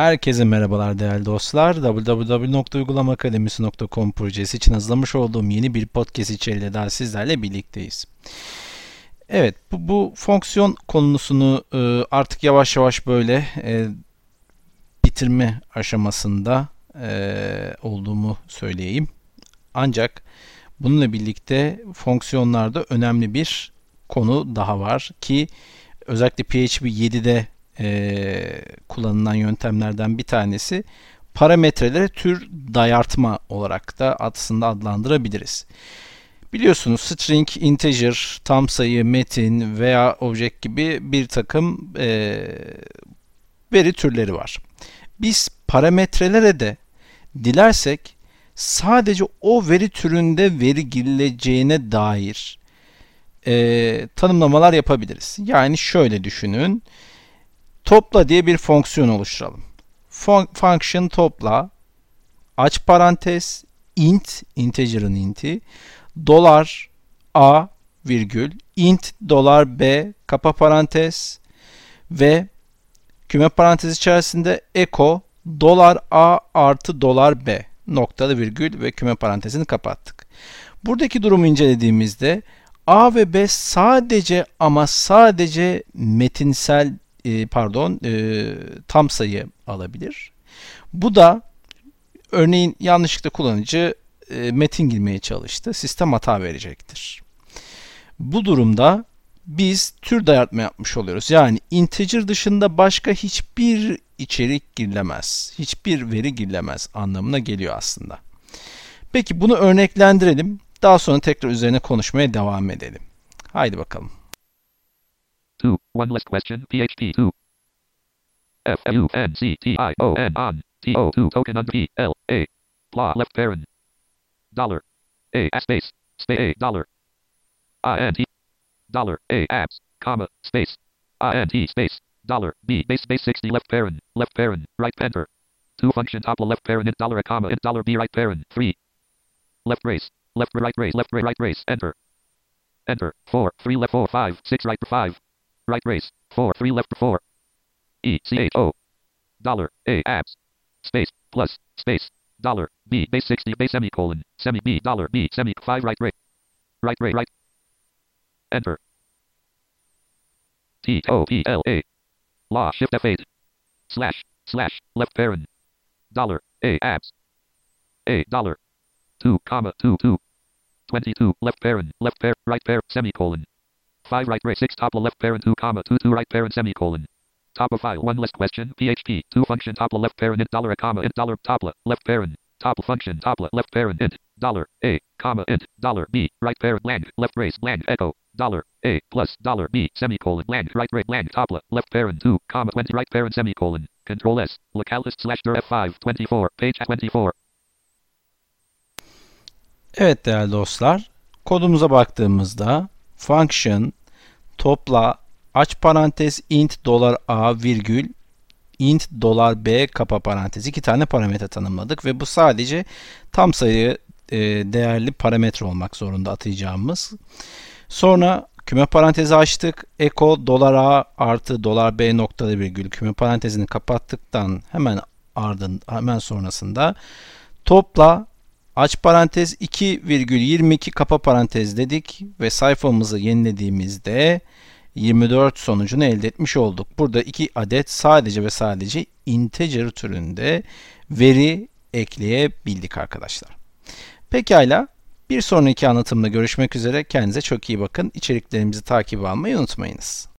Herkese merhabalar değerli dostlar. www.uygulamaakademisi.com projesi için hazırlamış olduğum yeni bir podcast içeriğiyle daha sizlerle birlikteyiz. Evet bu, bu fonksiyon konusunu e, artık yavaş yavaş böyle e, bitirme aşamasında e, olduğumu söyleyeyim. Ancak bununla birlikte fonksiyonlarda önemli bir konu daha var ki özellikle PHP 7'de e, kullanılan yöntemlerden bir tanesi parametrelere tür dayartma olarak da aslında adlandırabiliriz. Biliyorsunuz string, integer, tam sayı, metin veya object gibi bir takım e, veri türleri var. Biz parametrelere de dilersek sadece o veri türünde veri girileceğine dair e, tanımlamalar yapabiliriz. Yani şöyle düşünün. Topla diye bir fonksiyon oluşturalım. Fun function topla aç parantez int integer'ın inti dolar a virgül int dolar b kapa parantez ve küme parantez içerisinde echo dolar a artı dolar b noktalı virgül ve küme parantezini kapattık. Buradaki durumu incelediğimizde a ve b sadece ama sadece metinsel e, pardon e, tam sayı alabilir. Bu da örneğin yanlışlıkla kullanıcı e, metin girmeye çalıştı. Sistem hata verecektir. Bu durumda biz tür dayatma yapmış oluyoruz. Yani integer dışında başka hiçbir içerik girilemez. Hiçbir veri girilemez anlamına geliyor aslında. Peki bunu örneklendirelim. Daha sonra tekrar üzerine konuşmaya devam edelim. Haydi bakalım. 2. One less question. PHP 2. F U N C T I O N on T O 2 token under P L A. Blah left parent. Dollar. A space. Space A dollar. I N T. Dollar A apps. Comma. Space. I N T space. Dollar B base base 60 left parent. Left parent. Right enter. Two function top left parent dollar a comma int dollar B right parent. Three. Left race. Left right race. Left right race. Enter. Enter. Four. Three left four five. Six right five. Right race. 4. 3 left 4. E C H O. Dollar. A abs. Space. Plus. Space. Dollar. B base 60 base semicolon. Semi B dollar B semi 5 right rate. Right rate right. Enter. T O P L A. Law shift F8. Slash. Slash. Left parent. Dollar. A abs. A dollar. 2 comma 2 2. 22 left parent. Left parent. Right parent. Semicolon. 5 right race 6 top left parent 2 comma 2 2 right parent semicolon. Top of file 1 list question PHP 2 function top left parent int dollar a comma int dollar top left parent. Top function top left parent int dollar a comma int dollar b right parent lang left race lang echo dollar a plus dollar b semicolon lang right race lang top left parent 2 comma 20 right parent semicolon. Control s localist slash f5 24 page 24 Evet değerli dostlar kodumuza baktığımızda function topla aç parantez int dolar a virgül int dolar b kapa parantez iki tane parametre tanımladık ve bu sadece tam sayı e, değerli parametre olmak zorunda atayacağımız. Sonra küme parantezi açtık. Echo dolar a artı dolar b noktada virgül küme parantezini kapattıktan hemen ardın hemen sonrasında topla aç parantez 2,22 kapa parantez dedik ve sayfamızı yenilediğimizde 24 sonucunu elde etmiş olduk. Burada iki adet sadece ve sadece integer türünde veri ekleyebildik arkadaşlar. Pekala bir sonraki anlatımda görüşmek üzere. Kendinize çok iyi bakın. İçeriklerimizi takip almayı unutmayınız.